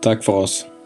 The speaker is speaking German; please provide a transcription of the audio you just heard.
Tag voraus.